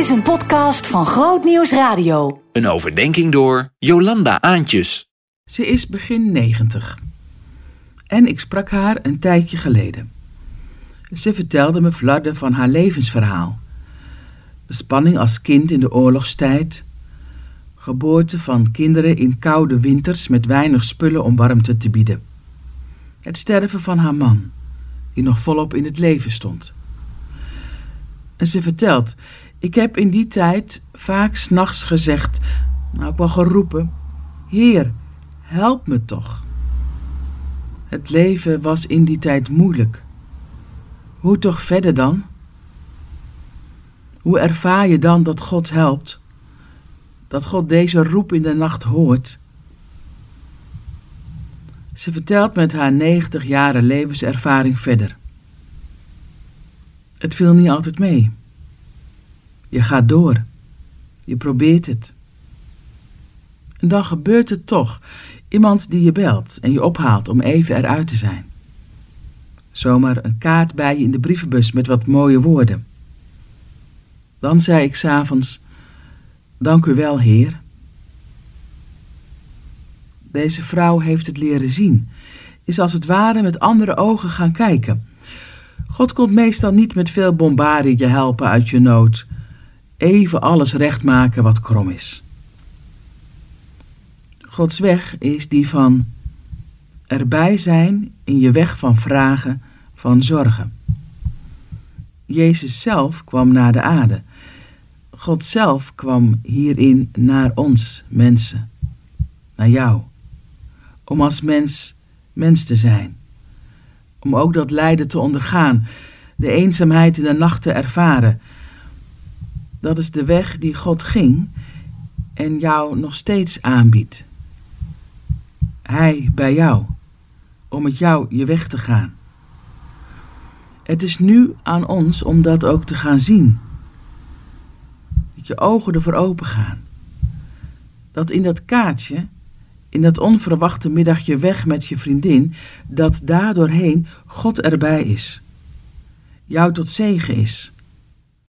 is een podcast van Groot Nieuws Radio. Een overdenking door Jolanda Aantjes. Ze is begin negentig. En ik sprak haar een tijdje geleden. Ze vertelde me flarden van haar levensverhaal. De spanning als kind in de oorlogstijd. Geboorte van kinderen in koude winters met weinig spullen om warmte te bieden. Het sterven van haar man, die nog volop in het leven stond. En ze vertelt: Ik heb in die tijd vaak s'nachts gezegd, nou ook wel geroepen: Heer, help me toch. Het leven was in die tijd moeilijk. Hoe toch verder dan? Hoe ervaar je dan dat God helpt? Dat God deze roep in de nacht hoort? Ze vertelt met haar 90 jaren levenservaring verder. Het viel niet altijd mee. Je gaat door. Je probeert het. En dan gebeurt het toch. Iemand die je belt en je ophaalt om even eruit te zijn. Zomaar een kaart bij je in de brievenbus met wat mooie woorden. Dan zei ik s'avonds: Dank u wel, Heer. Deze vrouw heeft het leren zien, is als het ware met andere ogen gaan kijken. God komt meestal niet met veel bombardie je helpen uit je nood, even alles recht maken wat krom is. Gods weg is die van erbij zijn in je weg van vragen, van zorgen. Jezus zelf kwam naar de aarde. God zelf kwam hierin naar ons, mensen, naar jou, om als mens mens te zijn, om ook dat lijden te ondergaan, de eenzaamheid in de nacht te ervaren. Dat is de weg die God ging en jou nog steeds aanbiedt. Hij bij jou, om met jou je weg te gaan. Het is nu aan ons om dat ook te gaan zien. Dat je ogen ervoor open gaan. Dat in dat kaartje, in dat onverwachte middagje weg met je vriendin, dat daardoorheen God erbij is. Jou tot zegen is.